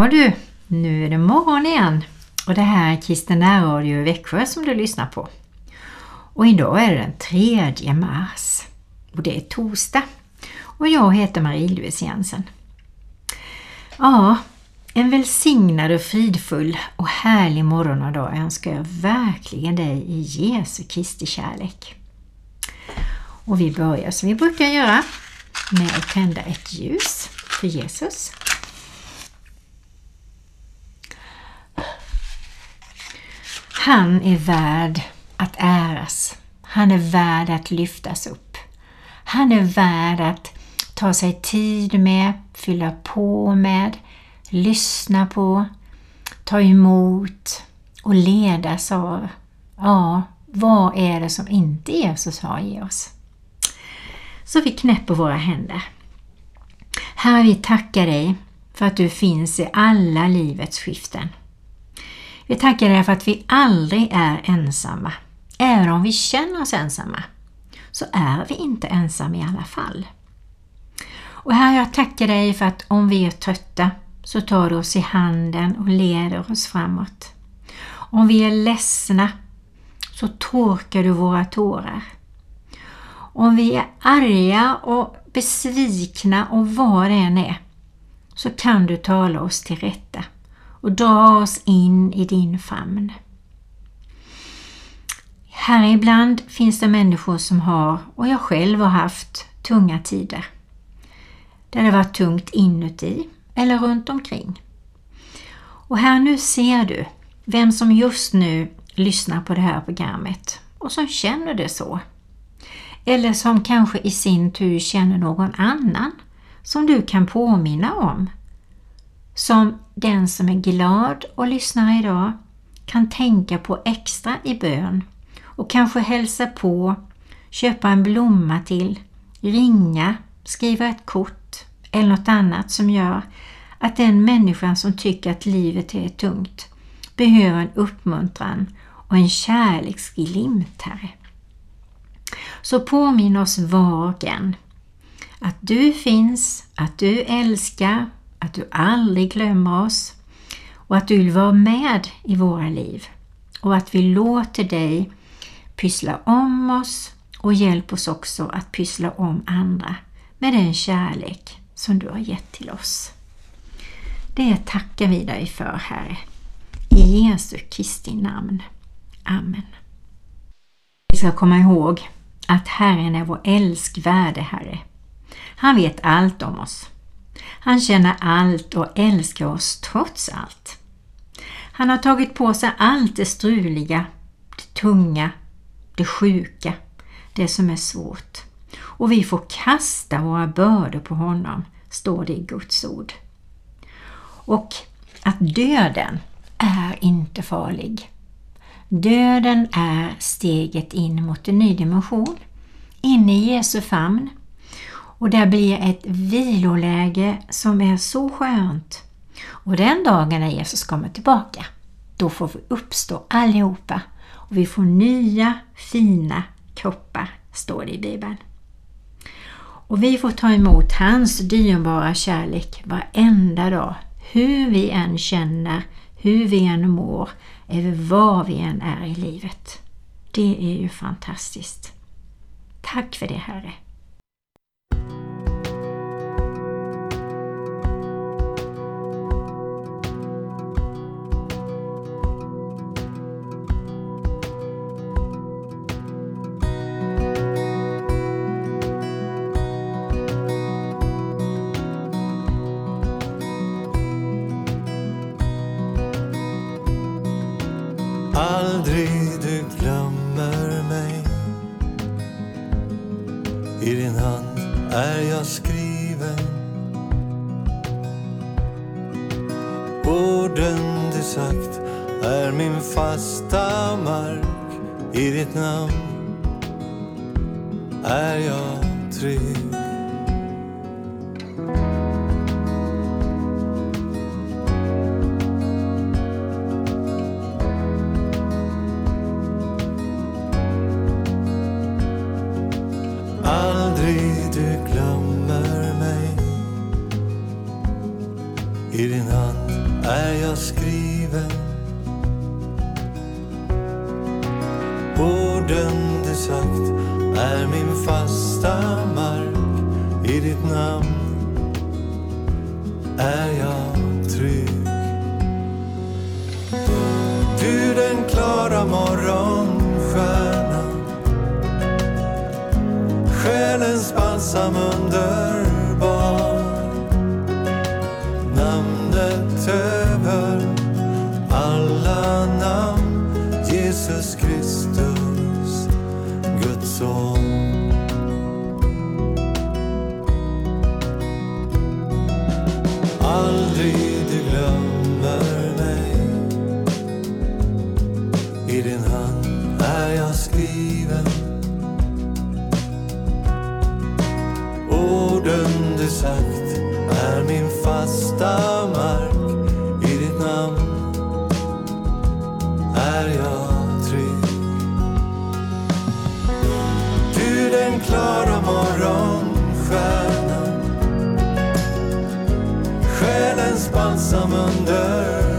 Ja du, nu är det morgon igen och det här är Kristen Radio i Växjö som du lyssnar på. Och idag är det den 3 mars och det är torsdag och jag heter Marie-Louise Jensen. Ja, en välsignad och fridfull och härlig morgon och dag önskar jag verkligen dig i Jesu Kristi kärlek. Och vi börjar som vi brukar göra med att tända ett ljus för Jesus. Han är värd att äras. Han är värd att lyftas upp. Han är värd att ta sig tid med, fylla på med, lyssna på, ta emot och ledas av. Ja, vad är det som inte Jesus har i oss? Så vi knäpper våra händer. Herre, vi tackar dig för att du finns i alla livets skiften. Vi tackar dig för att vi aldrig är ensamma. Även om vi känner oss ensamma så är vi inte ensamma i alla fall. Och Herre, jag tackar dig för att om vi är trötta så tar du oss i handen och leder oss framåt. Om vi är ledsna så torkar du våra tårar. Om vi är arga och besvikna och vad det än är så kan du tala oss till rätta och dra oss in i din famn. Här ibland finns det människor som har, och jag själv har haft, tunga tider. Där det var tungt inuti eller runt omkring. Och här nu ser du vem som just nu lyssnar på det här programmet och som känner det så. Eller som kanske i sin tur känner någon annan som du kan påminna om. Som den som är glad och lyssnar idag kan tänka på extra i bön och kanske hälsa på, köpa en blomma till, ringa, skriva ett kort eller något annat som gör att den människan som tycker att livet är tungt behöver en uppmuntran och en kärleksglimtare. Så påminn oss vagen att du finns, att du älskar, att du aldrig glömmer oss och att du vill vara med i våra liv och att vi låter dig pyssla om oss och hjälp oss också att pyssla om andra med den kärlek som du har gett till oss. Det tackar vi dig för, Herre. I Jesu Kristi namn. Amen. Vi ska komma ihåg att Herren är vår älskvärde Herre. Han vet allt om oss. Han känner allt och älskar oss trots allt. Han har tagit på sig allt det struliga, det tunga, det sjuka, det som är svårt. Och vi får kasta våra bördor på honom, står det i Guds ord. Och att döden är inte farlig. Döden är steget in mot en ny dimension, in i Jesu famn. Och det blir ett viloläge som är så skönt. Och den dagen när Jesus kommer tillbaka, då får vi uppstå allihopa och vi får nya fina kroppar, står det i Bibeln. Och vi får ta emot hans dyrbara kärlek varenda dag, hur vi än känner, hur vi än mår, över var vi än är i livet. Det är ju fantastiskt. Tack för det Herre. I din hand är jag skriven. Orden du sagt är min fasta mark. I ditt namn är jag trygg. Du den klara morgonstjärnan. Själens balsam under Själens balsam under.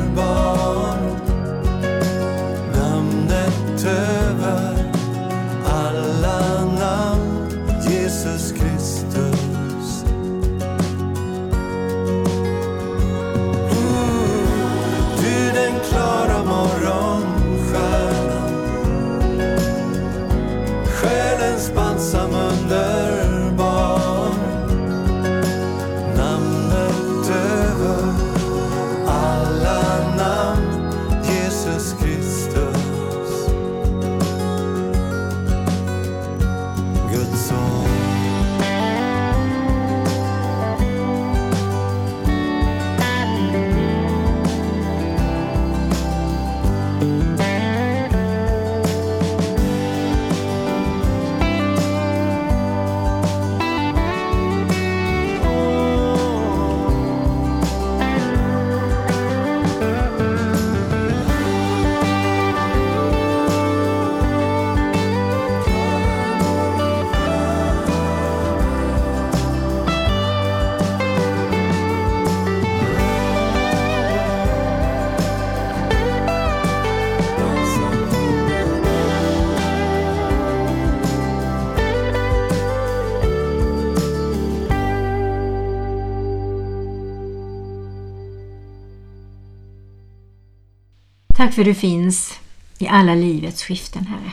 Tack för du finns i alla livets skiften, Herre.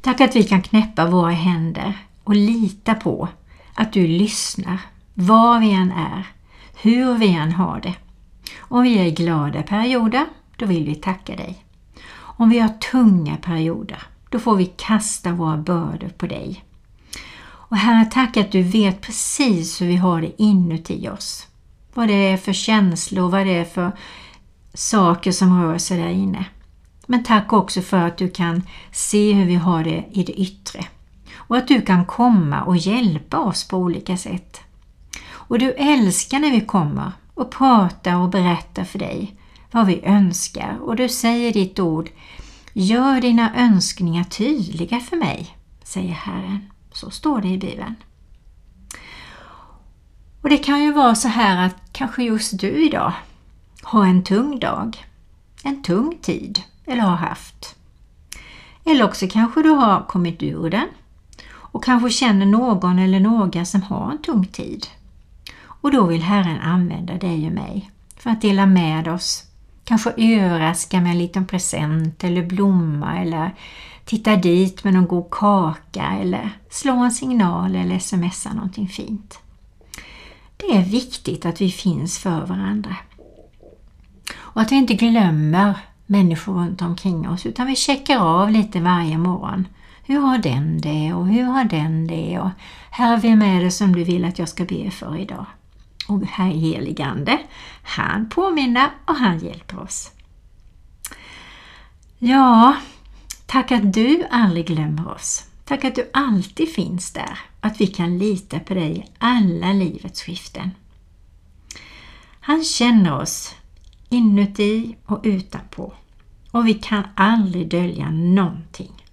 Tack att vi kan knäppa våra händer och lita på att du lyssnar var vi än är, hur vi än har det. Om vi är i glada perioder, då vill vi tacka dig. Om vi har tunga perioder, då får vi kasta våra bördor på dig. Och Herre, tack att du vet precis hur vi har det inuti oss. Vad det är för känslor, vad det är för saker som rör sig där inne. Men tack också för att du kan se hur vi har det i det yttre och att du kan komma och hjälpa oss på olika sätt. Och du älskar när vi kommer och pratar och berättar för dig vad vi önskar och du säger ditt ord Gör dina önskningar tydliga för mig, säger Herren. Så står det i Bibeln. Och det kan ju vara så här att kanske just du idag ha en tung dag, en tung tid eller har haft. Eller också kanske du har kommit ur den och kanske känner någon eller några som har en tung tid. Och då vill Herren använda dig och mig för att dela med oss, kanske överraska med en liten present eller blomma eller titta dit med någon god kaka eller slå en signal eller smsa någonting fint. Det är viktigt att vi finns för varandra. Och att vi inte glömmer människor runt omkring oss utan vi checkar av lite varje morgon. Hur har den det och hur har den det och här, vem är det som du vill att jag ska be för idag? Och herr heligande, han påminner och han hjälper oss. Ja, tack att du aldrig glömmer oss. Tack att du alltid finns där, att vi kan lita på dig i alla livets skiften. Han känner oss inuti och utanpå och vi kan aldrig dölja någonting.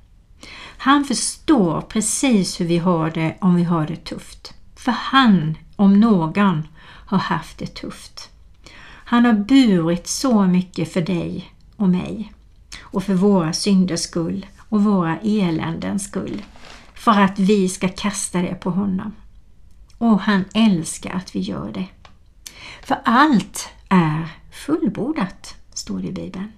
Han förstår precis hur vi har det om vi har det tufft. För han, om någon, har haft det tufft. Han har burit så mycket för dig och mig och för våra synders skull och våra eländens skull för att vi ska kasta det på honom. Och han älskar att vi gör det. För allt är fullbordat, står det i Bibeln.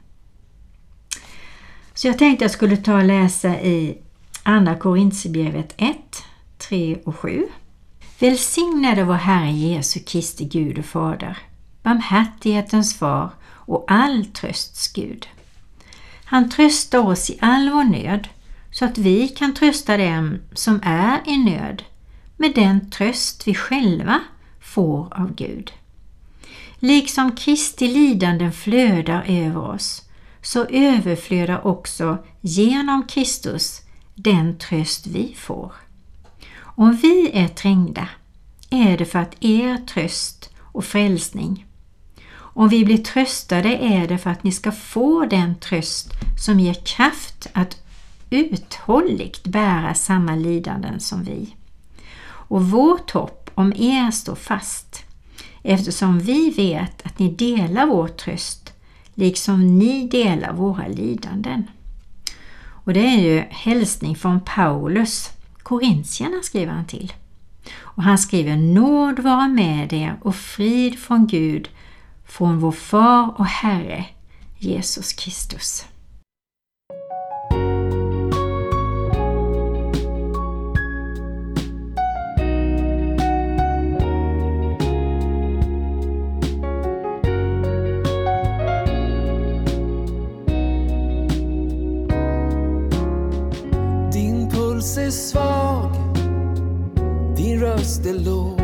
Så jag tänkte jag skulle ta och läsa i Andra Korintierbrevet 1, 3 och 7. Välsignade vår Herre Jesu Kristi Gud och Fader, barmhärtighetens far och all trösts Gud. Han tröstar oss i all vår nöd så att vi kan trösta dem som är i nöd med den tröst vi själva får av Gud. Liksom Kristi lidanden flödar över oss så överflödar också genom Kristus den tröst vi får. Om vi är trängda är det för att er tröst och frälsning. Om vi blir tröstade är det för att ni ska få den tröst som ger kraft att uthålligt bära samma lidanden som vi. Och vårt hopp om er står fast eftersom vi vet att ni delar vår tröst liksom ni delar våra lidanden. Och det är ju hälsning från Paulus. Korintierna skriver han till. Och han skriver Nåd vara med er och frid från Gud, från vår Far och Herre Jesus Kristus. Är svag, din röst är låg.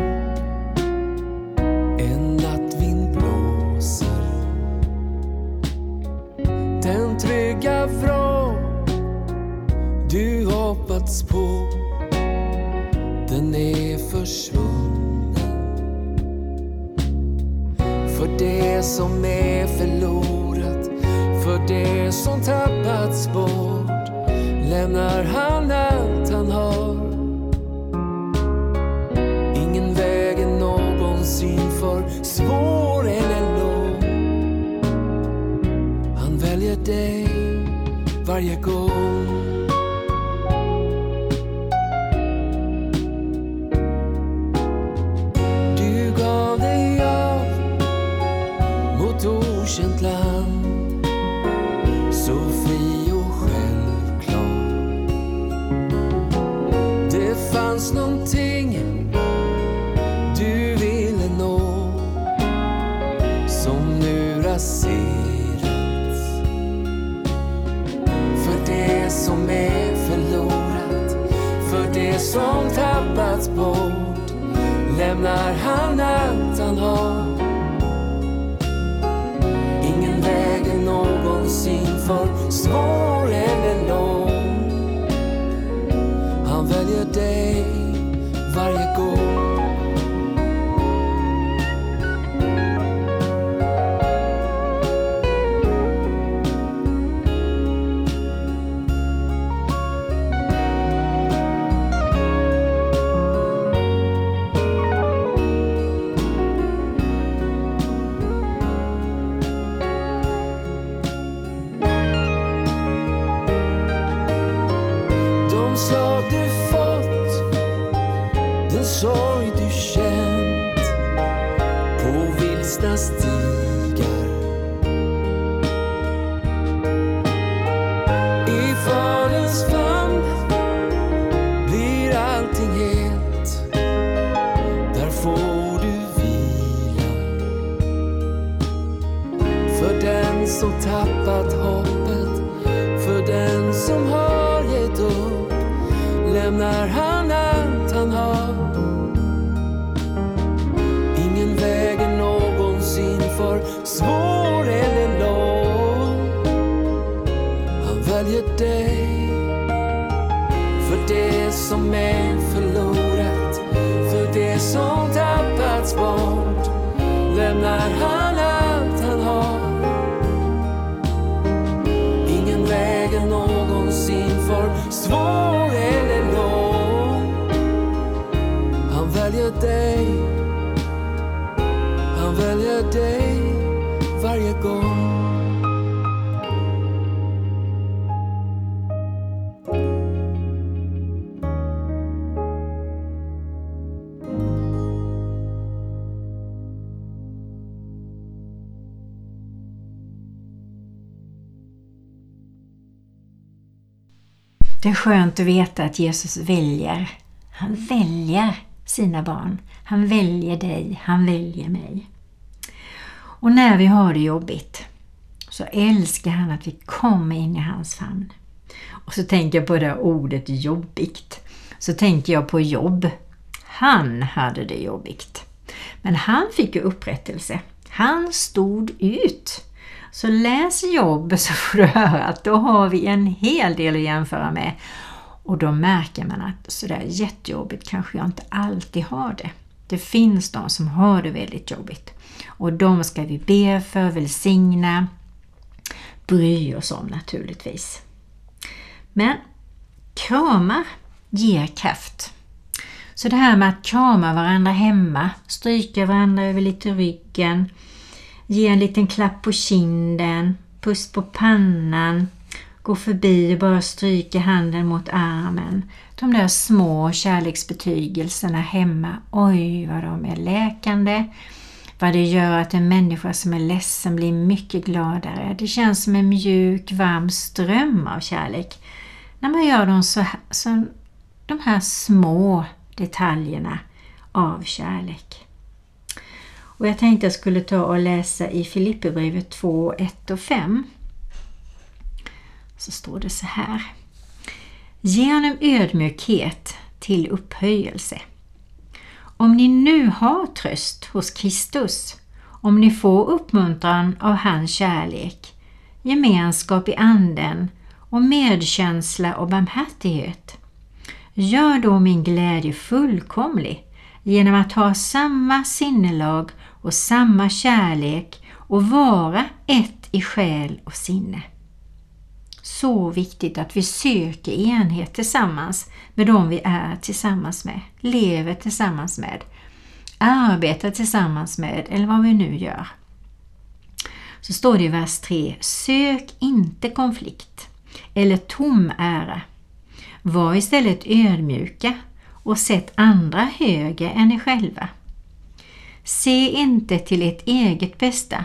Fanns någonting du ville nå som nu raserats. För det som är förlorat, för det som tappats bort lämnar han allt han har. Ingen väg är någonsin för svår eller lång. Han väljer dig lämnar skönt att veta att Jesus väljer. Han väljer sina barn. Han väljer dig, han väljer mig. Och när vi har det jobbigt så älskar han att vi kommer in i hans famn. Och så tänker jag på det ordet jobbigt. Så tänker jag på jobb. Han hade det jobbigt. Men han fick ju upprättelse. Han stod ut. Så läs jobb så får du höra att då har vi en hel del att jämföra med. Och då märker man att sådär jättejobbigt kanske jag inte alltid har det. Det finns de som har det väldigt jobbigt. Och de ska vi be för, välsigna, bry oss om naturligtvis. Men kramar ger kraft. Så det här med att krama varandra hemma, stryka varandra över lite ryggen, ge en liten klapp på kinden, puss på pannan, gå förbi och bara stryka handen mot armen. De där små kärleksbetygelserna hemma, oj vad de är läkande. Vad det gör att en människa som är ledsen blir mycket gladare. Det känns som en mjuk, varm ström av kärlek. När man gör dem så, så de här små detaljerna av kärlek. Och Jag tänkte jag skulle ta och läsa i Filipperbrevet 2, 1 och 5. Så står det så här. Genom ödmjukhet till upphöjelse. Om ni nu har tröst hos Kristus, om ni får uppmuntran av hans kärlek, gemenskap i anden och medkänsla och barmhärtighet, gör då min glädje fullkomlig genom att ha samma sinnelag och samma kärlek och vara ett i själ och sinne. Så viktigt att vi söker enhet tillsammans med de vi är tillsammans med, lever tillsammans med, arbetar tillsammans med eller vad vi nu gör. Så står det i vers 3, sök inte konflikt eller tom ära. Var istället ödmjuka och sätt andra högre än er själva. Se inte till ert eget bästa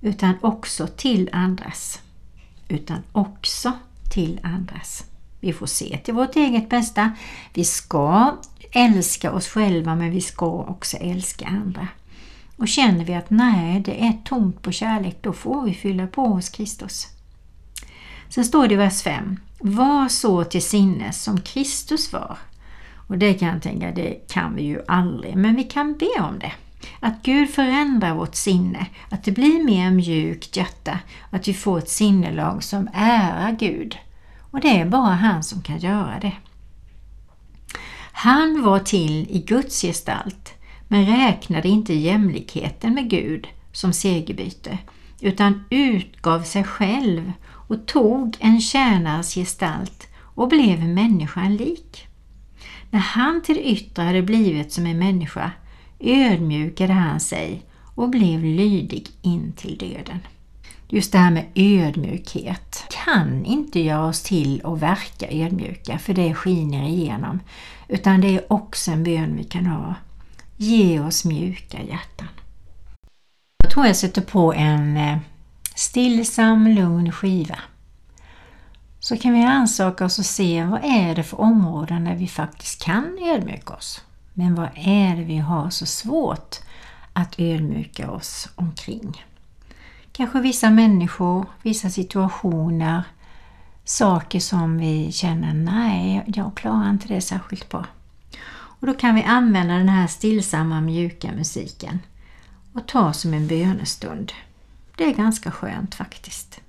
utan också till andras. Utan också till andras. Vi får se till vårt eget bästa. Vi ska älska oss själva men vi ska också älska andra. Och känner vi att nej, det är tomt på kärlek, då får vi fylla på hos Kristus. Sen står det i vers 5. Var så till sinnes som Kristus var. Och det kan jag tänka, det kan vi ju aldrig, men vi kan be om det. Att Gud förändrar vårt sinne, att det blir mer mjukt hjärta, att vi får ett sinnelag som ärar Gud. Och det är bara han som kan göra det. Han var till i Guds gestalt, men räknade inte jämlikheten med Gud som segerbyte, utan utgav sig själv och tog en tjänares gestalt och blev människan lik. När han till det yttre hade blivit som en människa ödmjukade han sig och blev lydig in till döden. Just det här med ödmjukhet kan inte göra oss till att verka ödmjuka för det skiner igenom. Utan det är också en bön vi kan ha. Ge oss mjuka hjärtan. Jag tror jag sätter på en eh, stillsam, lugn skiva. Så kan vi ansaka oss och se vad är det för områden där vi faktiskt kan ödmjuka oss. Men vad är det vi har så svårt att ödmjuka oss omkring? Kanske vissa människor, vissa situationer, saker som vi känner nej, jag klarar inte det särskilt bra. Och då kan vi använda den här stillsamma mjuka musiken och ta som en bönestund. Det är ganska skönt faktiskt.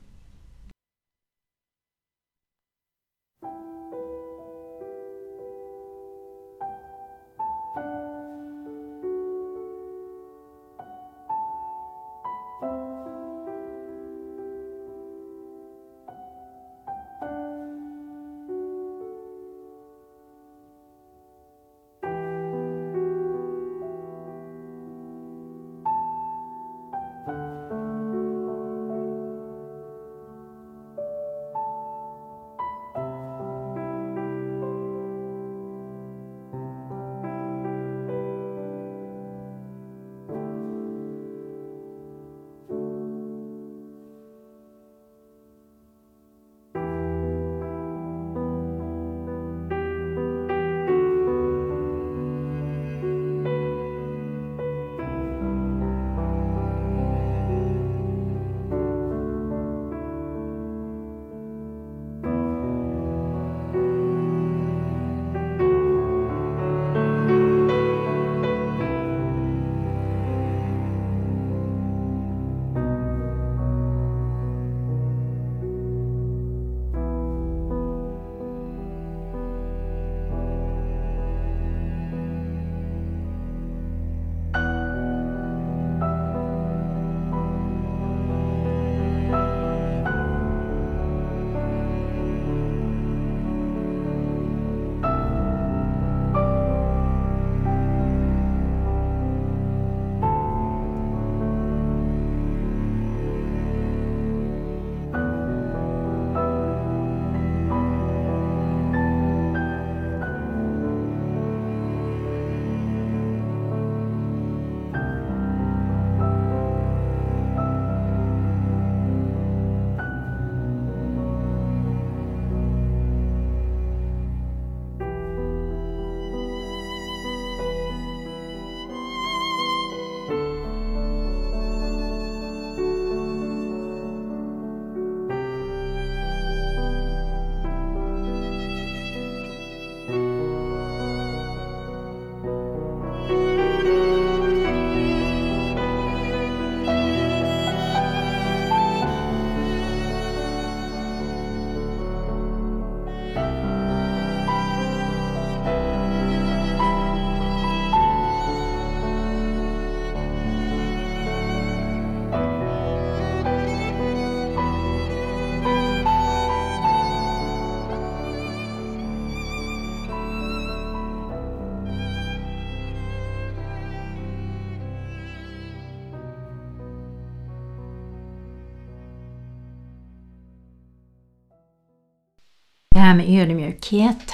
Här med ödmjukhet.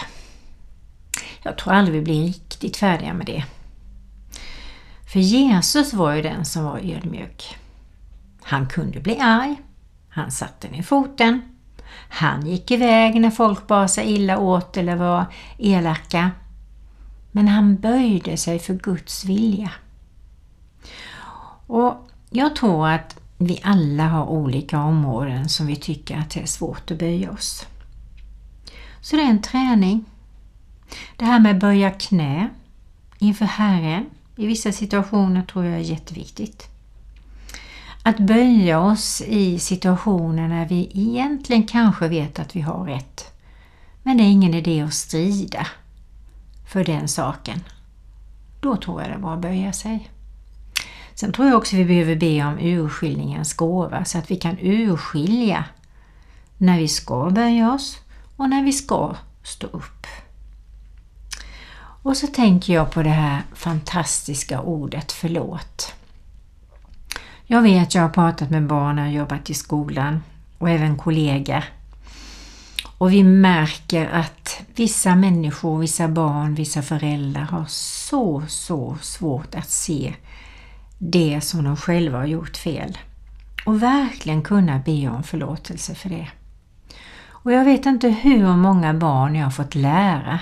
Jag tror aldrig vi blir riktigt färdiga med det. För Jesus var ju den som var ödmjuk. Han kunde bli arg. Han satte ner foten. Han gick iväg när folk bar sig illa åt eller var elaka. Men han böjde sig för Guds vilja. Och jag tror att vi alla har olika områden som vi tycker att det är svårt att böja oss. Så det är en träning. Det här med att böja knä inför Herren i vissa situationer tror jag är jätteviktigt. Att böja oss i situationer när vi egentligen kanske vet att vi har rätt. Men det är ingen idé att strida för den saken. Då tror jag det är bra att böja sig. Sen tror jag också vi behöver be om urskiljningens gåva så att vi kan urskilja när vi ska böja oss och när vi ska stå upp. Och så tänker jag på det här fantastiska ordet förlåt. Jag vet, jag har pratat med barn och jobbat i skolan och även kollegor. Och vi märker att vissa människor, vissa barn, vissa föräldrar har så, så svårt att se det som de själva har gjort fel. Och verkligen kunna be om förlåtelse för det. Och jag vet inte hur många barn jag har fått lära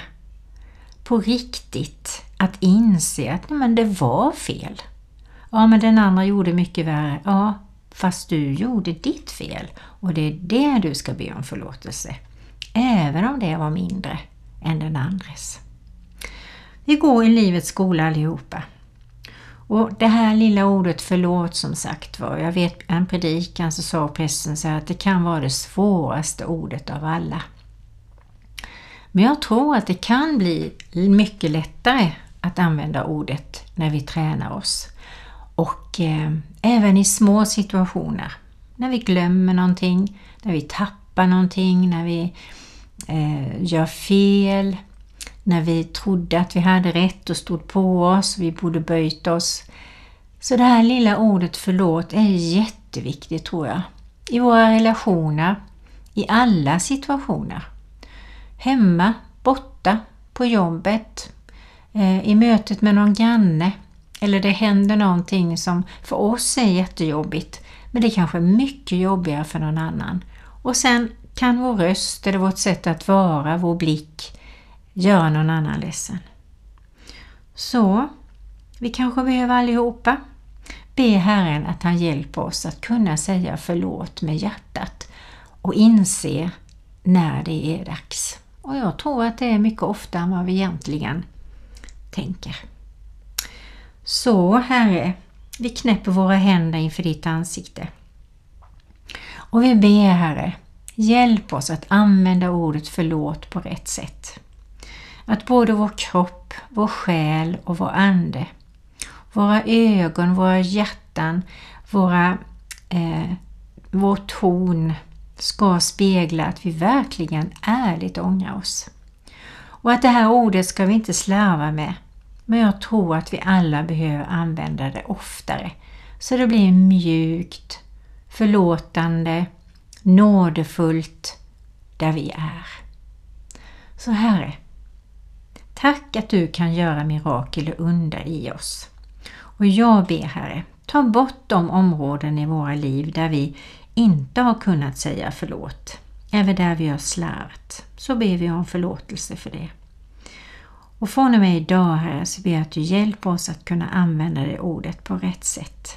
på riktigt att inse att nej, men det var fel. Ja, men den andra gjorde mycket värre. Ja, fast du gjorde ditt fel och det är det du ska be om förlåtelse. Även om det var mindre än den andres. Vi går i livets skola allihopa. Och det här lilla ordet förlåt som sagt var, jag vet en predikan så sa prästen så att det kan vara det svåraste ordet av alla. Men jag tror att det kan bli mycket lättare att använda ordet när vi tränar oss. Och eh, även i små situationer. När vi glömmer någonting, när vi tappar någonting, när vi eh, gör fel, när vi trodde att vi hade rätt och stod på oss, vi borde böjt oss. Så det här lilla ordet förlåt är jätteviktigt tror jag. I våra relationer, i alla situationer. Hemma, borta, på jobbet, eh, i mötet med någon granne eller det händer någonting som för oss är jättejobbigt men det kanske är mycket jobbigare för någon annan. Och sen kan vår röst eller vårt sätt att vara, vår blick göra någon annan ledsen. Så vi kanske behöver allihopa be Herren att han hjälper oss att kunna säga förlåt med hjärtat och inse när det är dags. Och jag tror att det är mycket oftare än vad vi egentligen tänker. Så Herre, vi knäpper våra händer inför ditt ansikte. Och vi ber Herre, hjälp oss att använda ordet förlåt på rätt sätt. Att både vår kropp, vår själ och vår ande, våra ögon, våra hjärtan, våra, eh, vår ton ska spegla att vi verkligen ärligt ångrar oss. Och att det här ordet ska vi inte slarva med, men jag tror att vi alla behöver använda det oftare. Så det blir mjukt, förlåtande, nådefullt där vi är. Så Herre, tack att du kan göra mirakel och under i oss. Och jag ber Herre, ta bort de områden i våra liv där vi inte har kunnat säga förlåt. Även där vi har slarvat, så ber vi om förlåtelse för det. Och från och med idag Herre så ber jag att du hjälper oss att kunna använda det ordet på rätt sätt.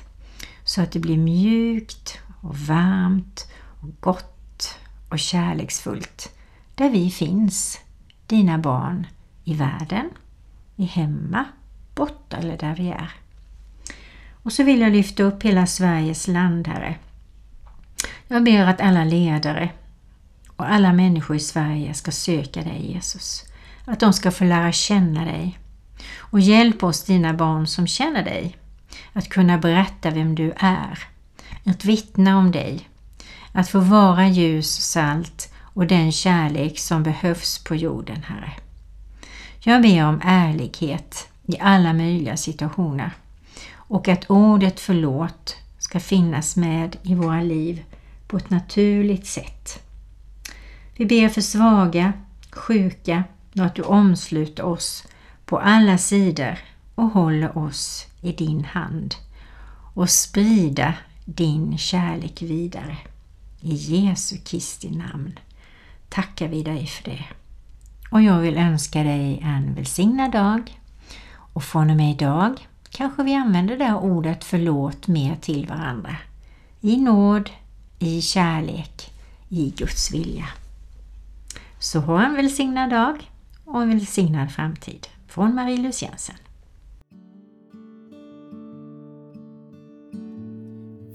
Så att det blir mjukt och varmt och gott och kärleksfullt där vi finns, dina barn, i världen, i hemma, borta eller där vi är. Och så vill jag lyfta upp hela Sveriges land, Herre. Jag ber att alla ledare och alla människor i Sverige ska söka dig Jesus att de ska få lära känna dig. Och hjälp oss, dina barn som känner dig, att kunna berätta vem du är, att vittna om dig, att få vara ljus och salt och den kärlek som behövs på jorden, Herre. Jag ber om ärlighet i alla möjliga situationer och att ordet förlåt ska finnas med i våra liv på ett naturligt sätt. Vi ber för svaga, sjuka och att du omsluter oss på alla sidor och håller oss i din hand och sprida din kärlek vidare. I Jesu Kristi namn tackar vi dig för det. Och jag vill önska dig en välsignad dag och från och med idag kanske vi använder det här ordet förlåt mer till varandra. I nåd, i kärlek, i Guds vilja. Så ha en välsignad dag och en välsignad framtid. Från Marie-Louise Jensen.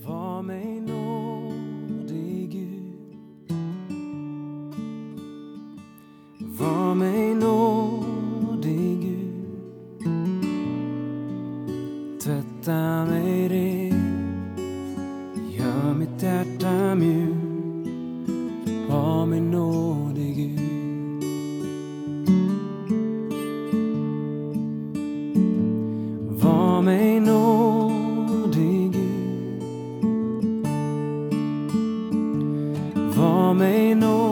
Var mig nåd Var mig nådig Gud. Tvätta mig ren. Gör mitt hjärta mjukt. Var mig nådig Gud. Var mig nådig Gud. Var mig nådig